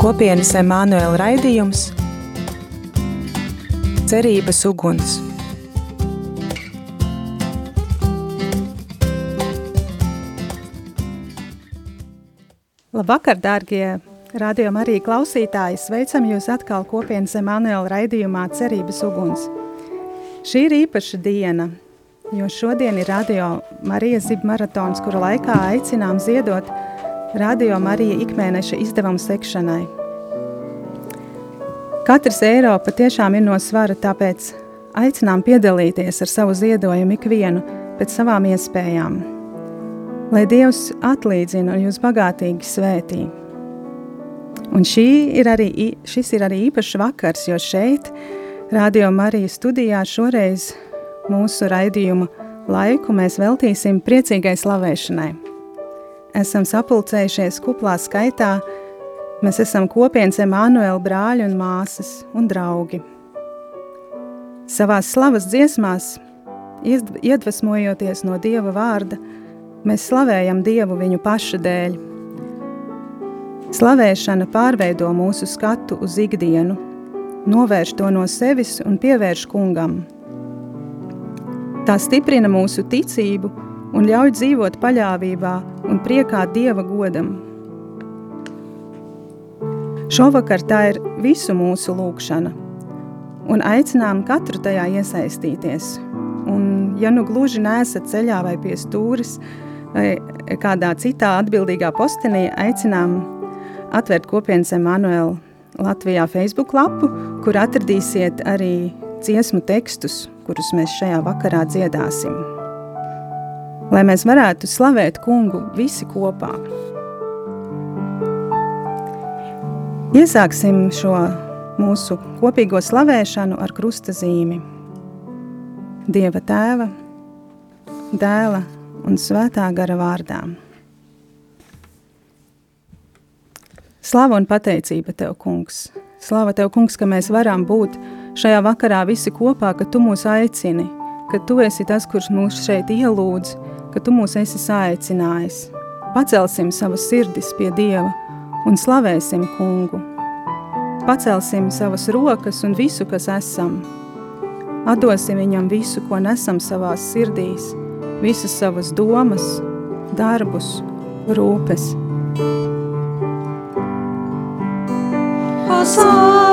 Kopienas Emanuela raidījums Cerības uguns. Labvakar, dārgie radio Marija klausītāji! Sveicam jūs atkal kopienas Emanuela raidījumā Cerības uguns. Šī ir īpaša diena, jo šodien ir radio Marija Zib maratons, kura laikā aicinām ziedot Radio Marija ikmēneša izdevumu sekšanai. Katrs eiro patiešām ir no svara, tāpēc aicinām piedalīties ar savu ziedojumu ikvienu pēc savām iespējām. Lai Dievs atlīdzina un jūs bagātīgi svētī. Un ir arī, šis ir arī īpašs vakars, jo šeit, Radio Marija studijā šoreiz mūsu raidījuma laiku mēs veltīsim priecīgai slavēšanai esam sapulcējušies kuplā skaitā, mēs esam kopienas Emanuela brāļi un māsas un draugi. Savās slavas dziesmās, iedvesmojoties no Dieva vārda, mēs slavējam Dievu viņu paša dēļ. Slavēšana pārveido mūsu skatu uz ikdienu, novērš to no sevis un pievērš kungam. Tā stiprina mūsu ticību un ļauj dzīvot paļāvībā un priekā Dieva godam. Šovakar tā ir visu mūsu lūkšana, un aicinām katru tajā iesaistīties. Un, ja nu gluži neesat ceļā vai pie stūris, vai kādā citā atbildīgā postenī, aicinām atvērt kopienas Emanuela Latvijā Facebook lapu, kur atradīsiet arī dziesmu tekstus, kurus mēs šajā vakarā dziedāsim lai mēs varētu slavēt kungu visi kopā. Iesāksim šo mūsu kopīgo slavēšanu ar krusta zīmi. Dieva tēva, dēla un svētā gara vārdām. Slava un pateicība Tev, kungs! Slava Tev, kungs, ka mēs varam būt šajā vakarā visi kopā, ka Tu mūs aicini, ka Tu esi tas, kurš mūs šeit ielūdz, ka Tu mūs esi saicinājis. Pacelsim savas sirdis pie Dieva un slavēsim kungu. Pacelsim savas rokas un visu, kas esam. Atdosim viņam visu, ko nesam savās sirdīs, visas savas domas, darbus, rūpes. Hosanna,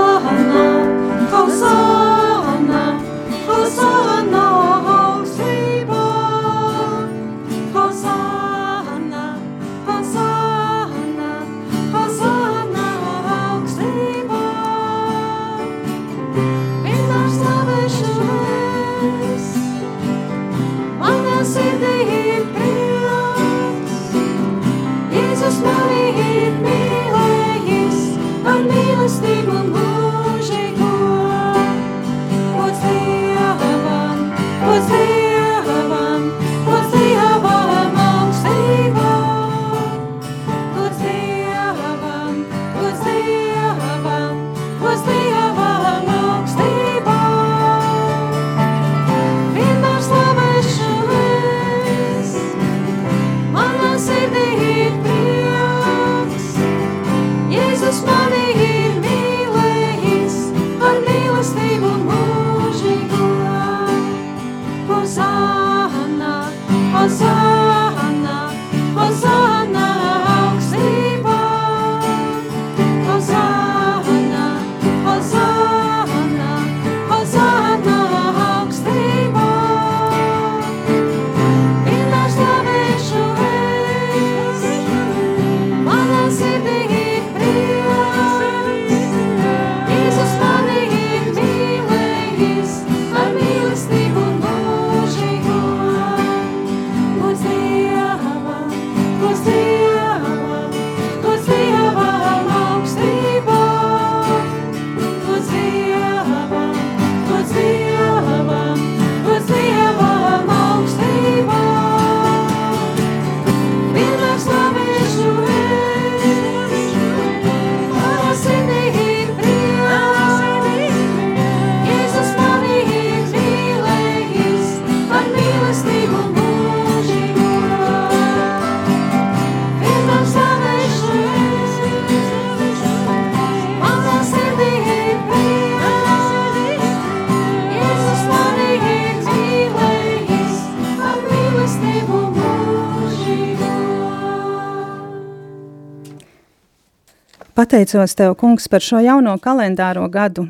Pateicos Tev, kungs, par šo jauno kalendāro gadu,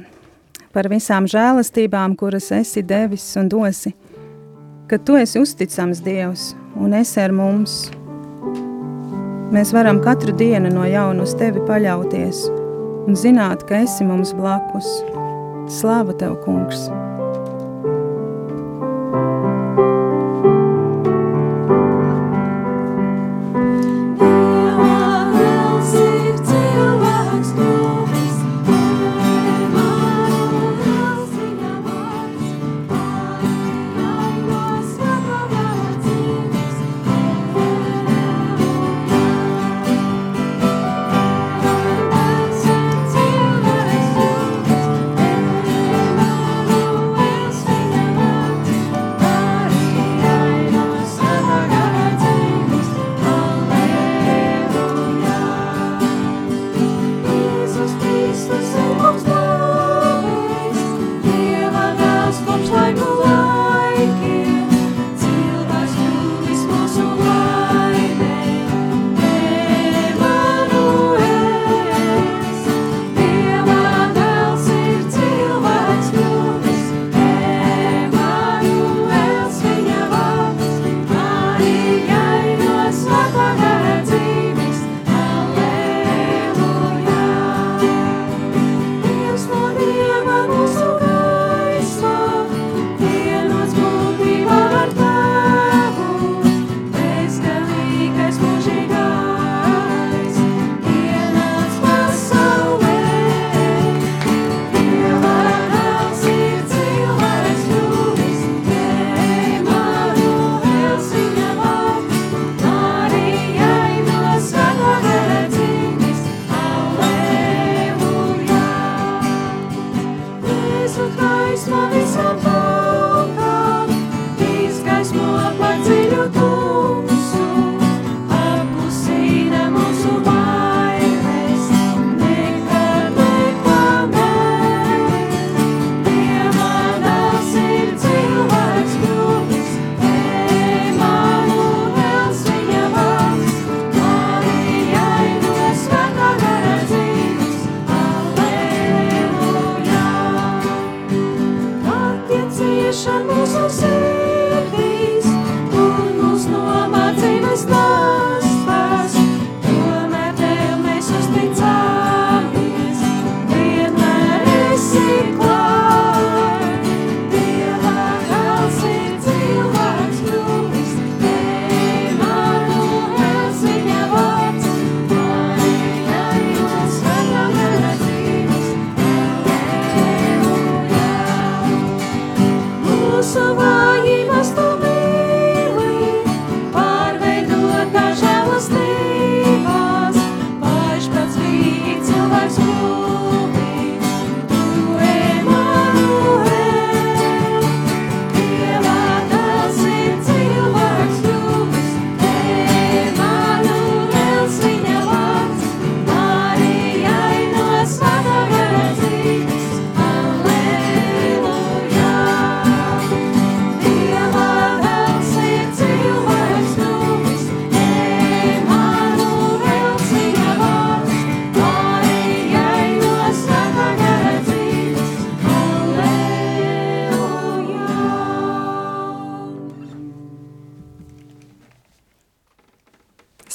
par visām žēlastībām, kuras esi devis un dosi, ka Tu esi uzticams Dievs un esi ar mums. Mēs varam katru dienu no jauna uz Tevi paļauties un zināt, ka esi mums blakus. Slāva Tev, kungs!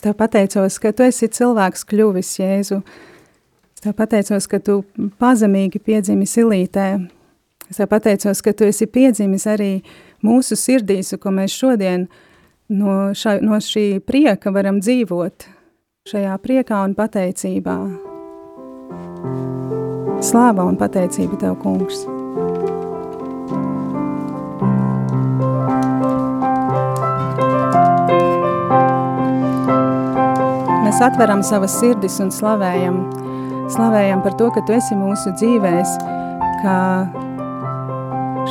Tev pateicos, ka tu esi cilvēks kļuvis, Jēzu. Es tev pateicos, ka tu pazemīgi piedzimi silītē. Es tev pateicos, ka tu esi piedzimis arī mūsu sirdīs, ko mēs šodien no, ša, no šī prieka varam dzīvot, šajā priekā un pateicībā. Slāva un pateicība Tev, kungs! Mēs atveram savas sirdis un slavējam. Slavējam par to, ka Tu esi mūsu dzīvēs, ka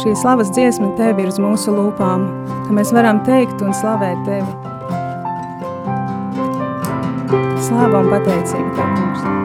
šī slavas dziesma Tev ir uz mūsu lūpām, ka mēs varam teikt un slavēt Tevi. Slāva un pateicība Tev, kungs.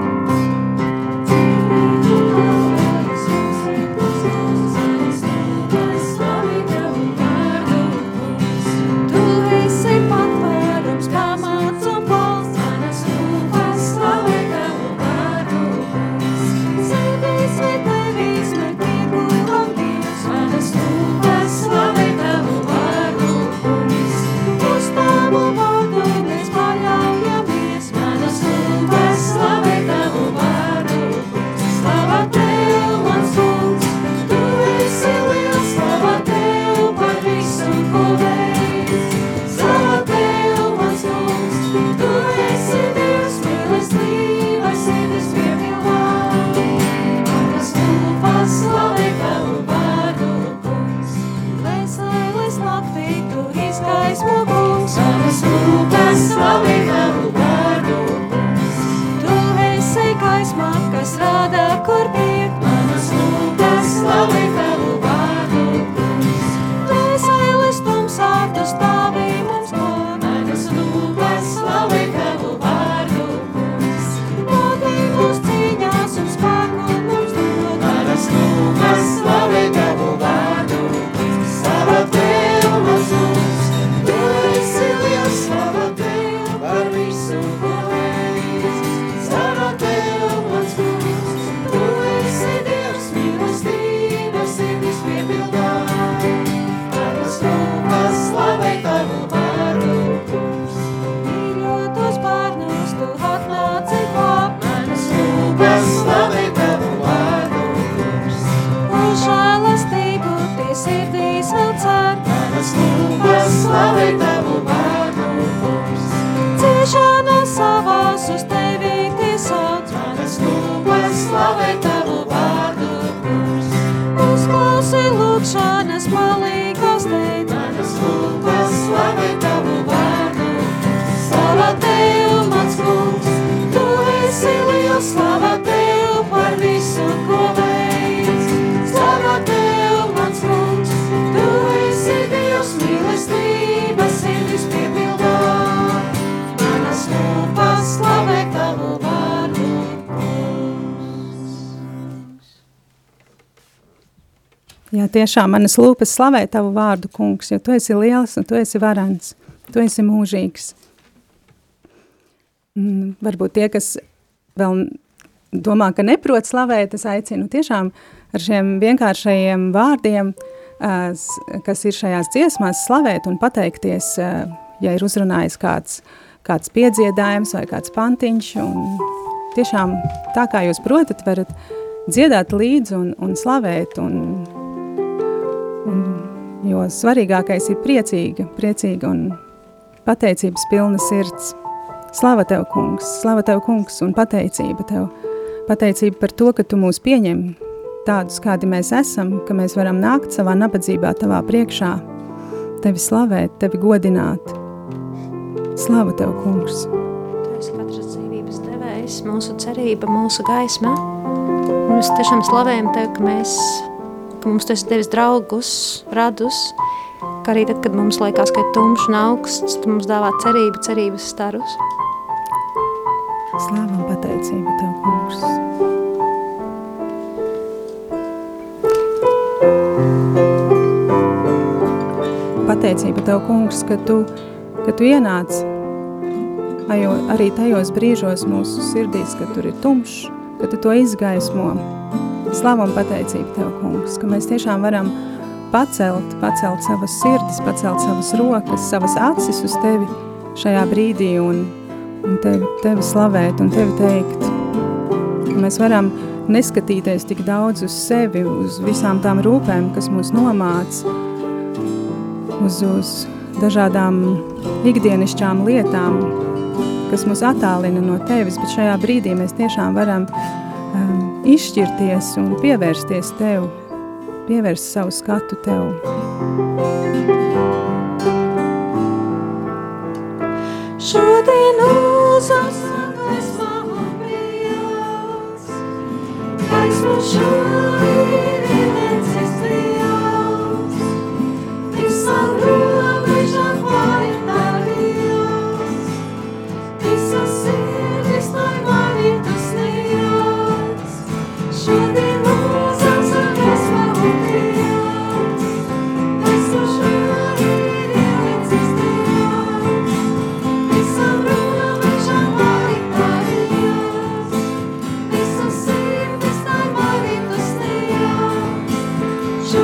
Jā, tiešām manas lūpas slavē tavu vārdu, kungs, jo tu esi liels un tu esi varans, tu esi mūžīgs. Mm, varbūt tie, kas vēl domā, ka neprot slavēt, es aicinu tiešām ar šiem vienkāršajiem vārdiem, kas ir šajās dziesmās, slavēt un pateikties, ja ir uzrunājis kāds, kāds piedziedājums vai kāds pantiņš, un tiešām tā kā jūs protat, varat dziedāt līdzi un, un slavēt, un, jo svarīgākais ir priecīga, priecīga un pateicības pilna sirds. Slava Tev, kungs, slava Tev, kungs, un pateicība Tev. Pateicība par to, ka Tu mūs pieņem tādus, kādi mēs esam, ka mēs varam nākt savā nabadzībā Tavā priekšā, Tevi slavēt, Tevi godināt. Slava Tev, kungs! Tu esi katras dzīvības devējs, mūsu cerība, mūsu gaisma. Mēs tiešām slavējam Tevi, ka, mēs, ka mums Tu esi devis draugus, radus, ka arī tad, kad mums liekas, ka ir tumšs un augsts, Tu mums dāvā cerību, cerības starus. Slāva un pateicība Tev, kungs! Pateicība Tev, kungs, ka Tu, ka tu ienāc arī tajos brīžos mūsu sirdīs, kad tur ir tumšs, ka Tu to izgaismo. Slavu un pateicību Tev, kungs, ka mēs tiešām varam pacelt, pacelt savas sirdis, pacelt savas rokas, savas acis uz Tevi šajā brīdī un, un tevi, tevi slavēt un Tevi teikt. Mēs varam neskatīties tik daudz uz sevi, uz visām tām rūpēm, kas mūs nomāc, uz, uz dažādām ikdienišķām lietām, kas mūs attālina no Tevis, bet šajā brīdī mēs tiešām varam izšķirties un pievērsties Tev, pievērst savu skatu Tev. Šodien uzasāk gaismā un prieks, gaismu šodien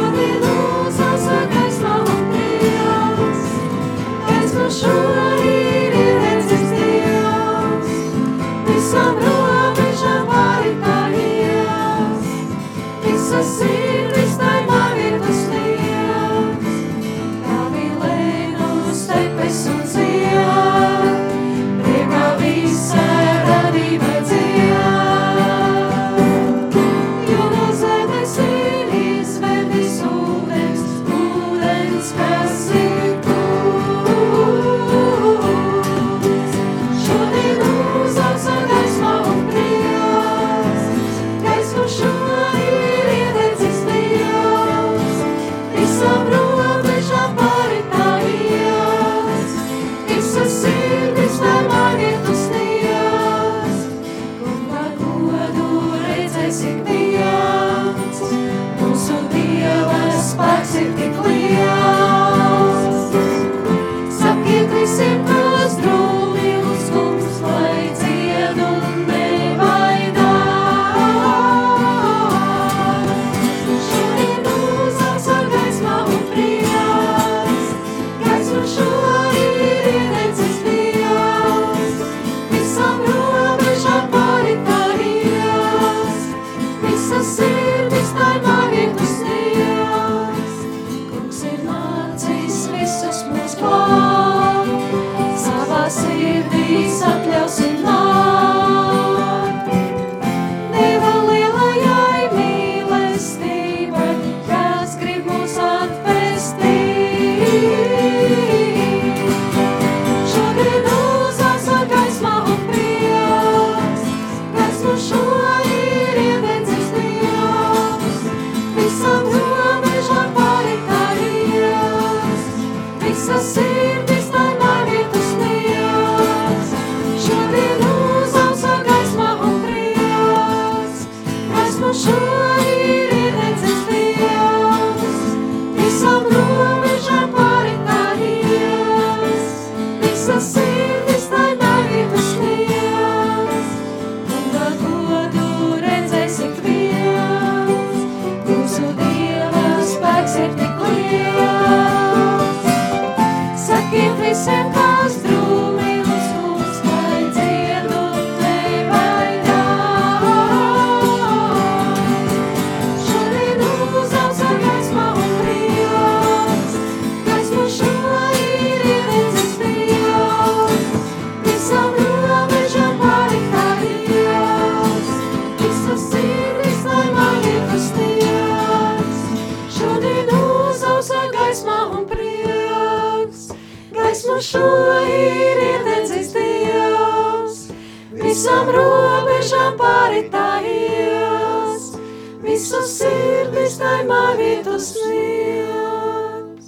Šodien fall. šo ir ieteicis Dievs, visam robežām pāritājies, visu sirdis taimā vietu sniegs.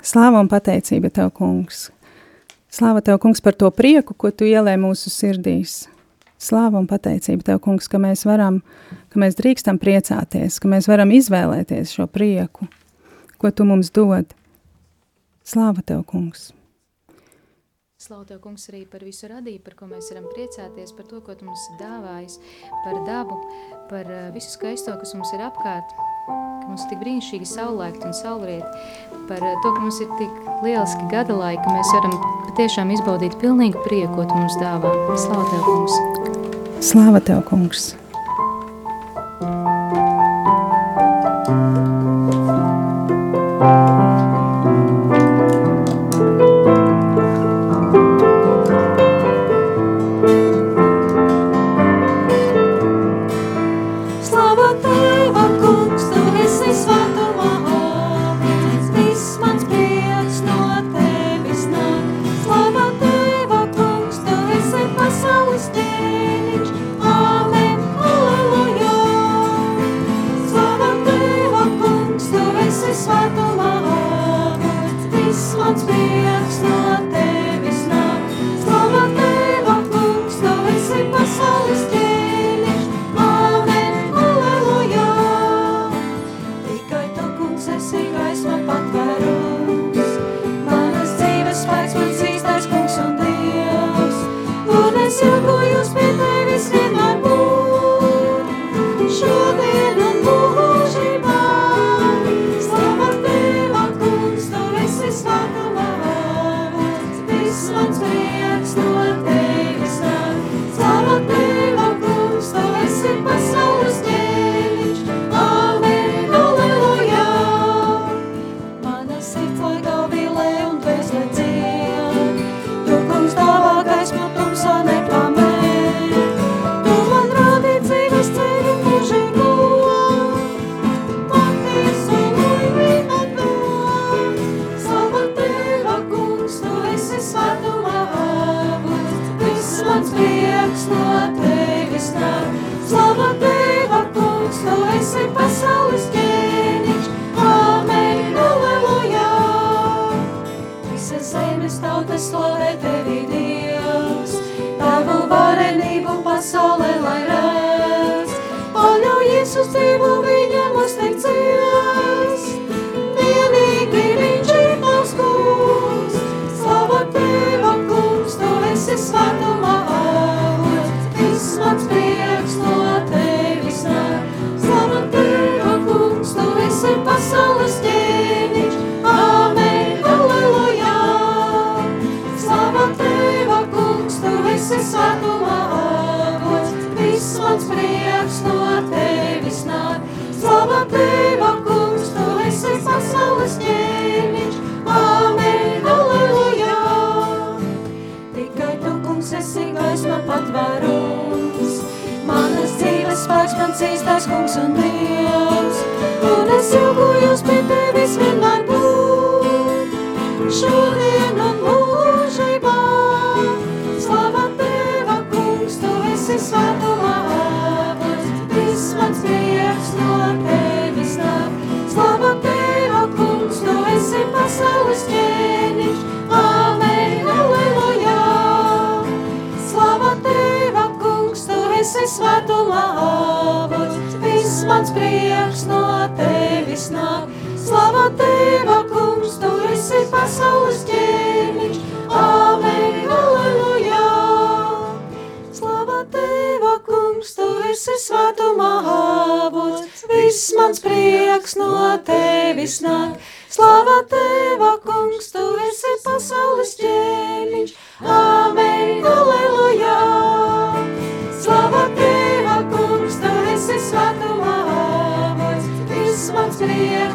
Slāva un pateicība tev, kungs! Slāva tev, kungs, par to prieku, ko tu ielēji mūsu sirdīs! Slāva un pateicība tev, kungs, ka mēs varam, ka mēs drīkstam priecāties, ka mēs varam izvēlēties šo prieku, ko Tu mums dod. Slāva Tev, kungs! Slavu Tev, kungs, arī par visu radību, par ko mēs varam priecāties, par to, ko Tu mums dāvājis, par dabu, par uh, visu skaisto, kas mums ir apkārt, ka mums ir tik brīnišķīgi saulēkt un saulriet, par uh, to, ka mums ir tik lieliski gada laika, ka mēs varam patiešām izbaudīt pilnīgu prieku, ko Tu mums dāvā. Slavu Tev, kungs! Slāva Tev, kungs!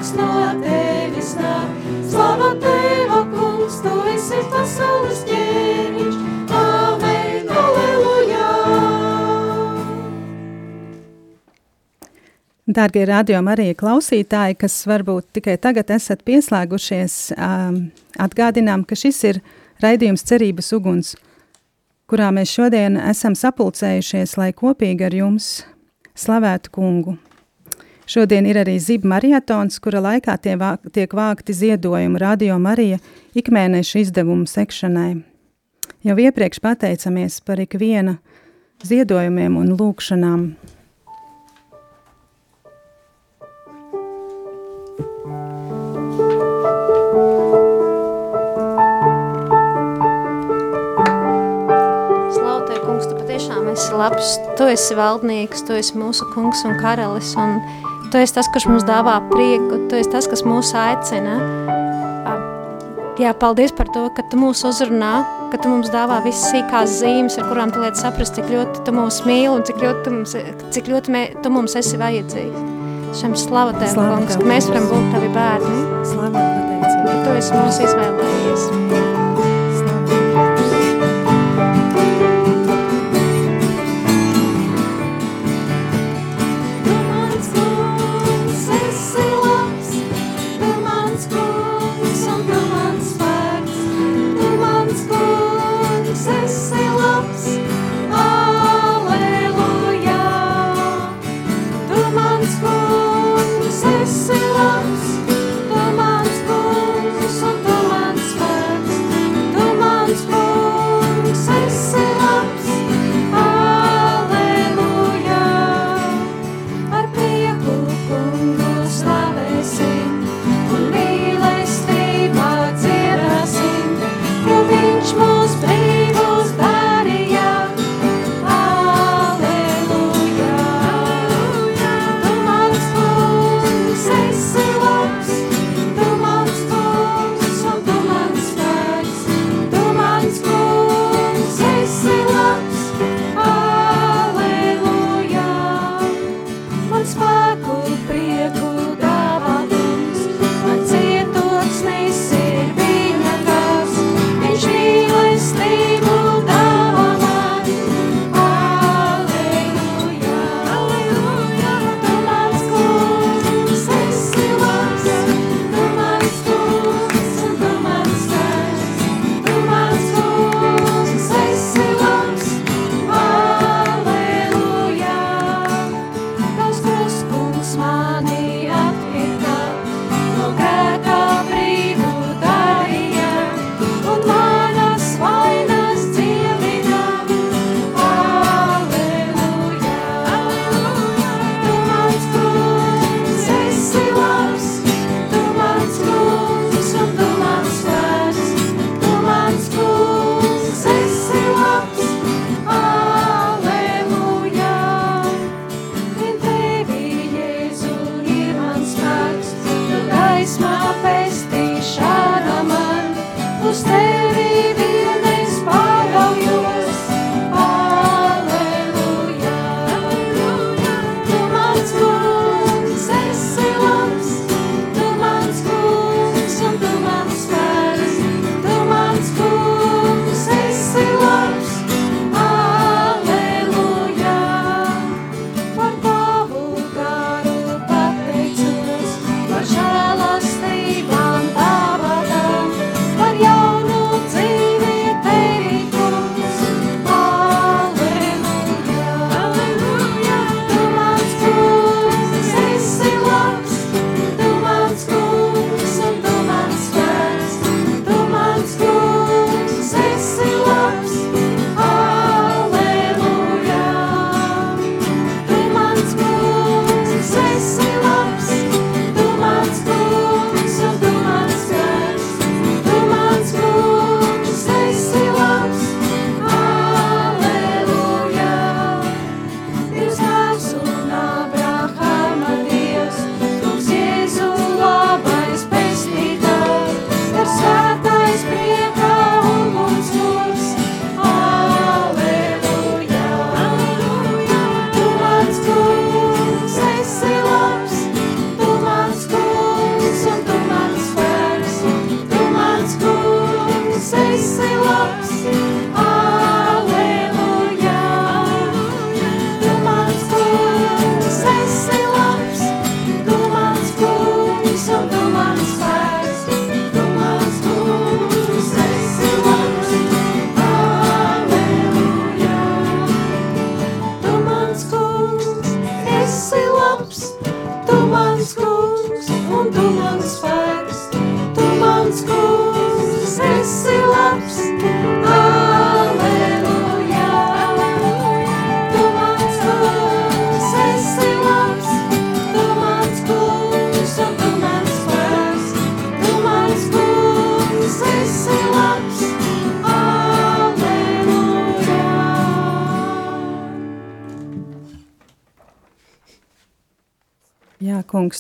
Prieks no tevis nāk. Slava Teva, kungs, tu esi pasaules ķēniņš, āmen, aleluja. Dārgie radio Marija klausītāji, kas varbūt tikai tagad esat pieslēgušies, atgādinām, ka šis ir raidījums Cerības uguns, kurā mēs šodien esam sapulcējušies, lai kopīgi ar jums slavētu kungu. Šodien ir arī Ziba marietons, kura laikā tie vā, tiek vākti ziedojumi Radio Marija ikmēneša izdevumu sekšanai. Jau iepriekš pateicamies par ikviena ziedojumiem un lūkšanām. Slautē, kungs, tu patiešām esi labs, tu esi valdnieks, tu esi mūsu kungs un karalis, un tu esi tas, kurš mums dāvā prieku, tu esi tas, kas mūs aicina. Jā, paldies par to, ka tu mūs uzrunā, ka tu mums dāvā visas sīkās zīmes, ar kurām tu liec saprast, cik ļoti tu mūs mīli un cik ļoti tu mums, cik ļoti mē, tu mums esi vajadzīgs. Šiem slava Tev, kungs, ka mēs varam būt Tavi bērni, Slavu pateicību. Tu esi mūs izvēlējies.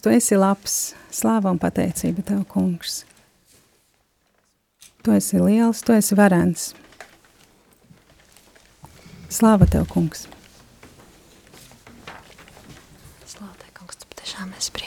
Tu esi labs, slāva un pateicība tev, kungs. Tu esi liels, tu esi varens. Slāva tev, kungs. Slāva tev, kungs, tu patiešām esi priecīgs.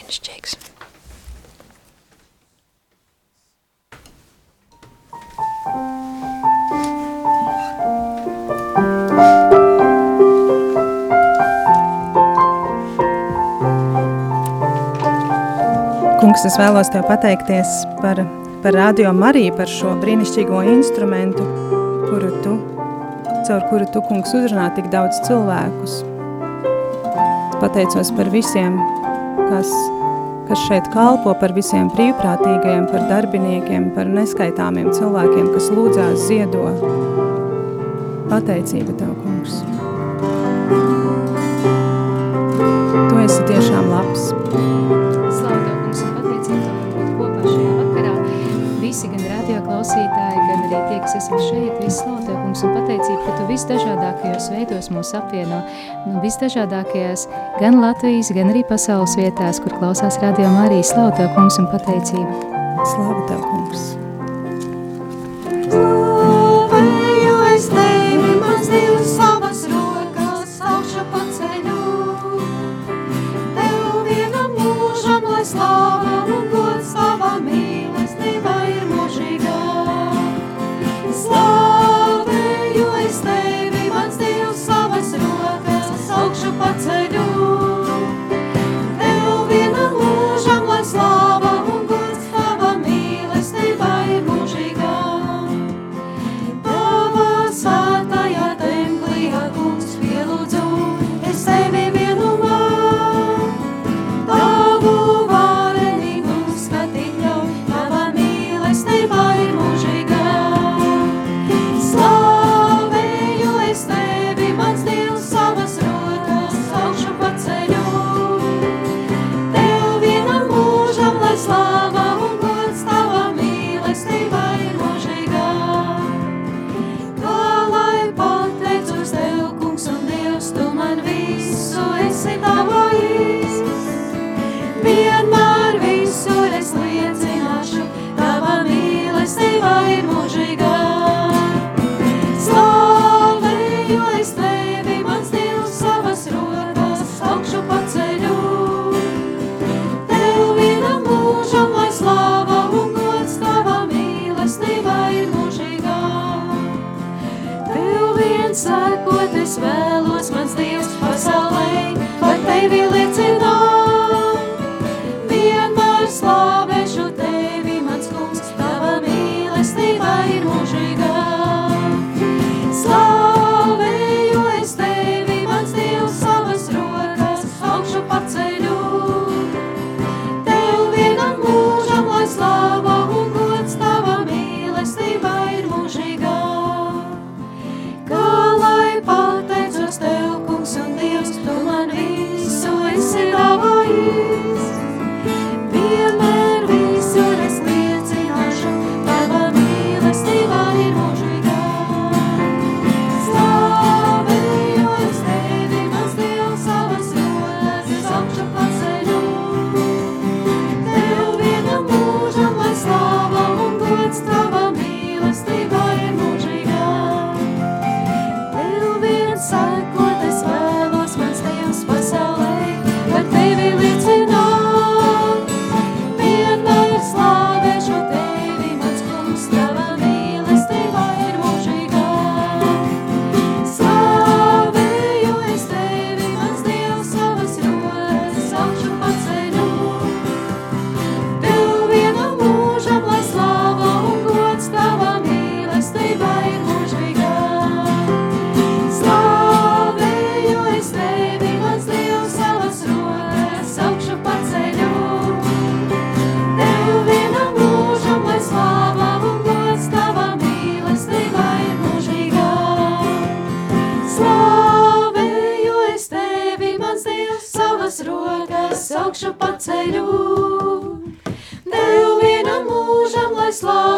es vēlos tev pateikties par, par radio Mariju, par šo brīnišķīgo instrumentu, kuru tu, caur kuru tu, kungs, uzrunā tik daudz cilvēkus. Es pateicos par visiem, kas, kas šeit kalpo, par visiem brīvprātīgajiem, par darbiniekiem, par neskaitāmiem cilvēkiem, kas lūdzās ziedo. Pateicība tev, kungs. Tu esi tiešām labs. klausītāji, gan arī tie, kas esam šeit, visu slavu Tev, kungs, un pateicību, ka Tu visdažādākajos veidos mūs apvieno, nu, visdažādākajās gan Latvijas, gan arī pasaules vietās, kur klausās Radio Marijas, slavu Tev, kungs, un pateicību. augšu paceļu. Tev vienam mūžam, lai slāpētu.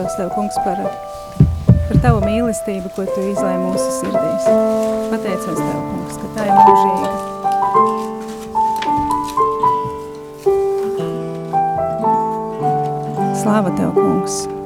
Pateicos Tev, kungs, par, par Tavu mīlestību, ko Tu izlai mūsu sirdīs. Pateicos Tev, kungs, ka tā ir mūžīga. Slāva Tev, kungs!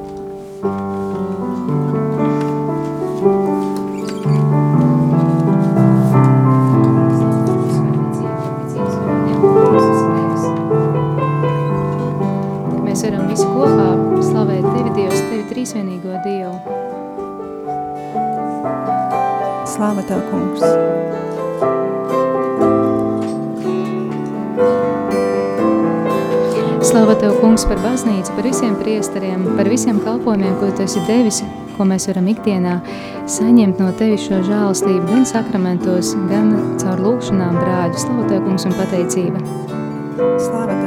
Slāva Tev, kungs! Slava Tev, kungs, par baznīcu, par visiem priesteriem, par visiem kalpojumiem, ko Tu esi devis, ko mēs varam ikdienā saņemt no Tevis šo žālistību gan sakramentos, gan caur lūkšanām brāļu. Slava Tev, kungs, un pateicība. Slāva Tev,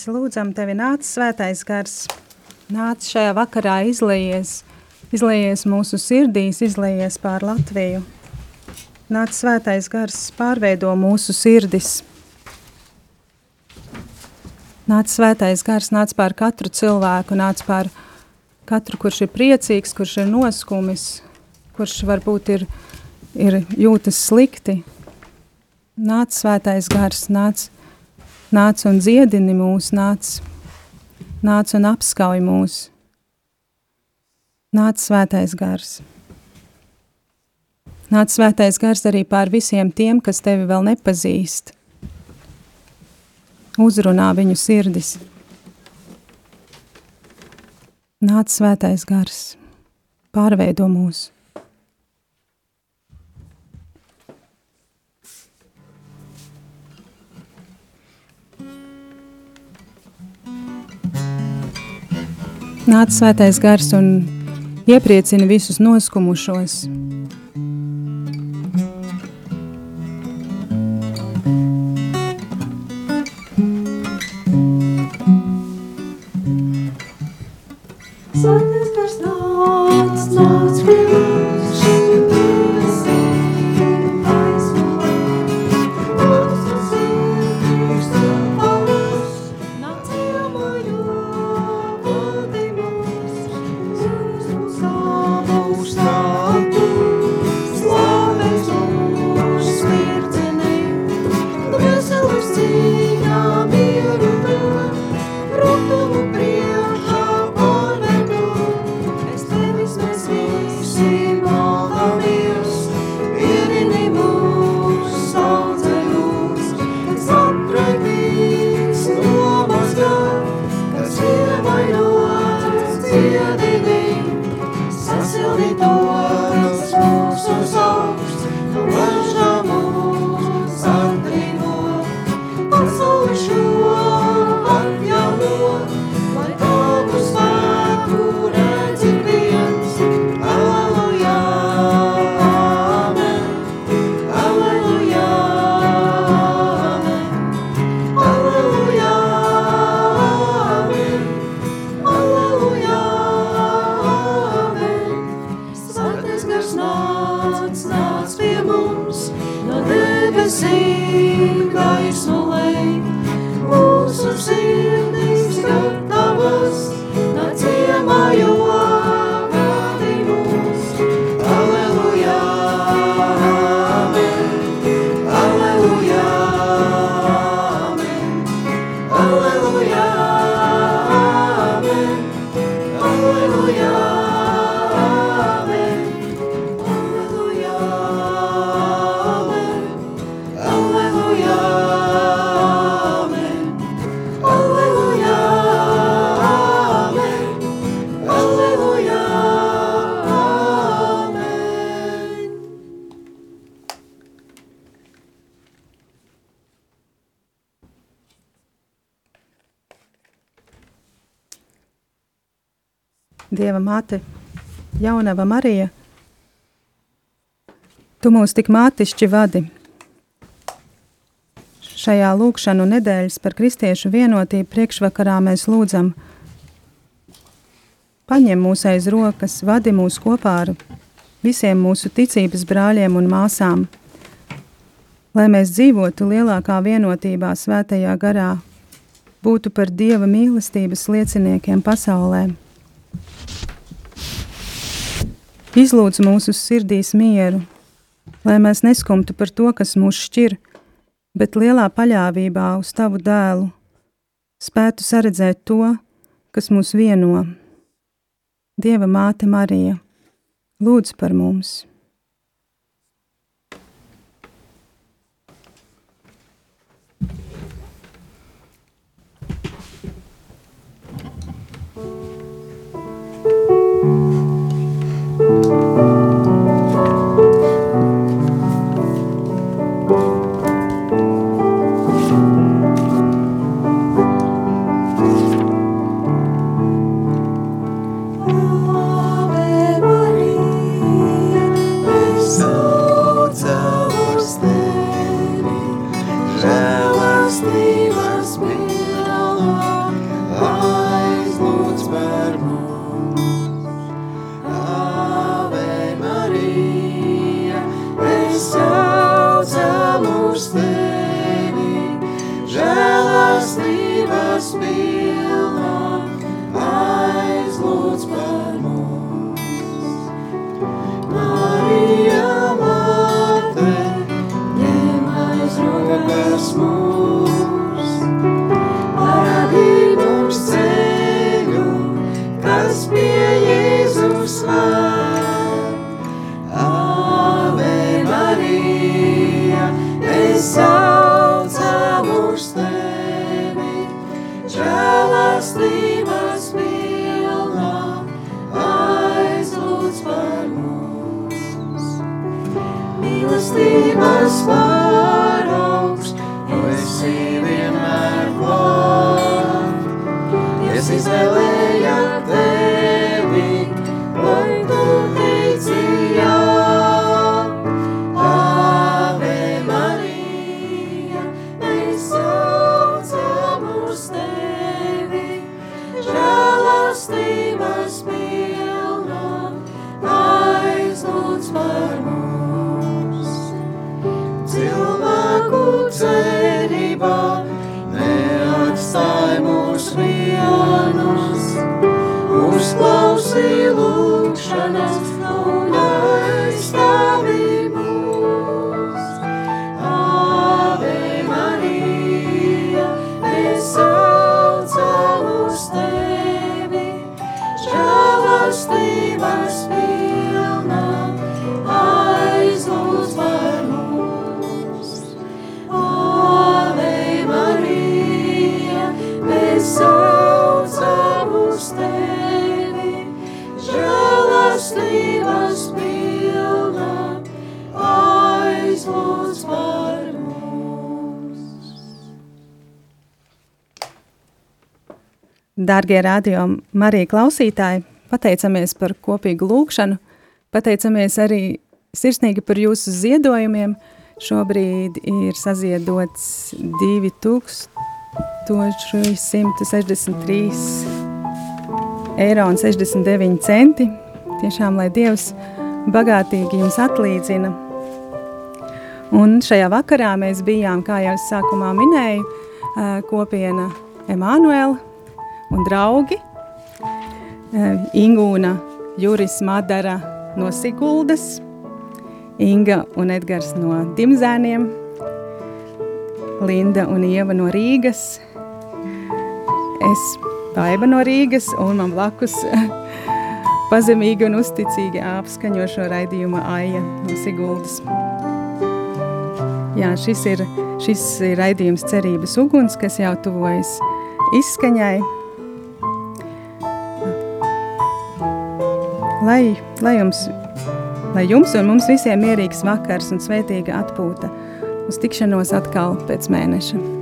Mēs lūdzam Tevi nāc svētais gars, nāc šajā vakarā izlējies, izlējies mūsu sirdīs, izlējies pār Latviju. Nāc svētais gars, pārveido mūsu sirdis. Nāc svētais gars, nāc pār katru cilvēku, nāc pār katru, kurš ir priecīgs, kurš ir noskumis, kurš varbūt ir, ir jūtas slikti. Nāc svētais gars, nāc, nāc un dziedini mūs, nāc, nāc un apskauj mūs. Nāc svētais gars. Nāc svētais gars arī pār visiem tiem, kas tevi vēl nepazīst. Uzrunā viņu sirdis. Nāc svētais gars, pārveido mūs. Nāc svētais gars un iepriecina visus noskumušos. Svētais gars nāc, nāc pie mums, Dieva māte, jaunava Marija, tu mūs tik mātišķi vadi. Šajā lūkšanu nedēļas par kristiešu vienotību priekšvakarā mēs lūdzam, paņem mūs aiz rokas, vadi mūs kopā ar visiem mūsu ticības brāļiem un māsām, lai mēs dzīvotu lielākā vienotībā svētajā garā, būtu par Dieva mīlestības lieciniekiem pasaulē. Izlūdz mūsu sirdīs mieru, lai mēs neskumtu par to, kas mūs šķir, bet lielā paļāvībā uz tavu dēlu spētu saredzēt to, kas mūs vieno. Dieva māte Marija, lūdz par mums! slow. Dārgie radio Marija klausītāji, pateicamies par kopīgu lūkšanu, pateicamies arī sirsnīgi par jūsu ziedojumiem. Šobrīd ir saziedots 2163 eiro un 69 centi. Tiešām, lai Dievs bagātīgi jums atlīdzina. Un šajā vakarā mēs bijām, kā jau es sākumā minēju, kopiena Emanuela un draugi. Ā, Ingūna, Juris Madara no Siguldas, Inga un Edgars no Dimzēniem, Linda un Ieva no Rīgas, es Baiba no Rīgas un man blakus pazemīgi un uzticīgi apskaņošo raidījuma Aija no Siguldas. Jā, šis ir, šis ir raidījums cerības uguns, kas jau tuvojas izskaņai. Lai, lai, jums, lai jums un mums visiem mierīgs vakars un svētīga atpūta. Uz tikšanos atkal pēc mēneša.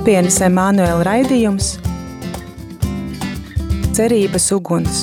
Kopienas Emanuela raidījums Cerības uguns.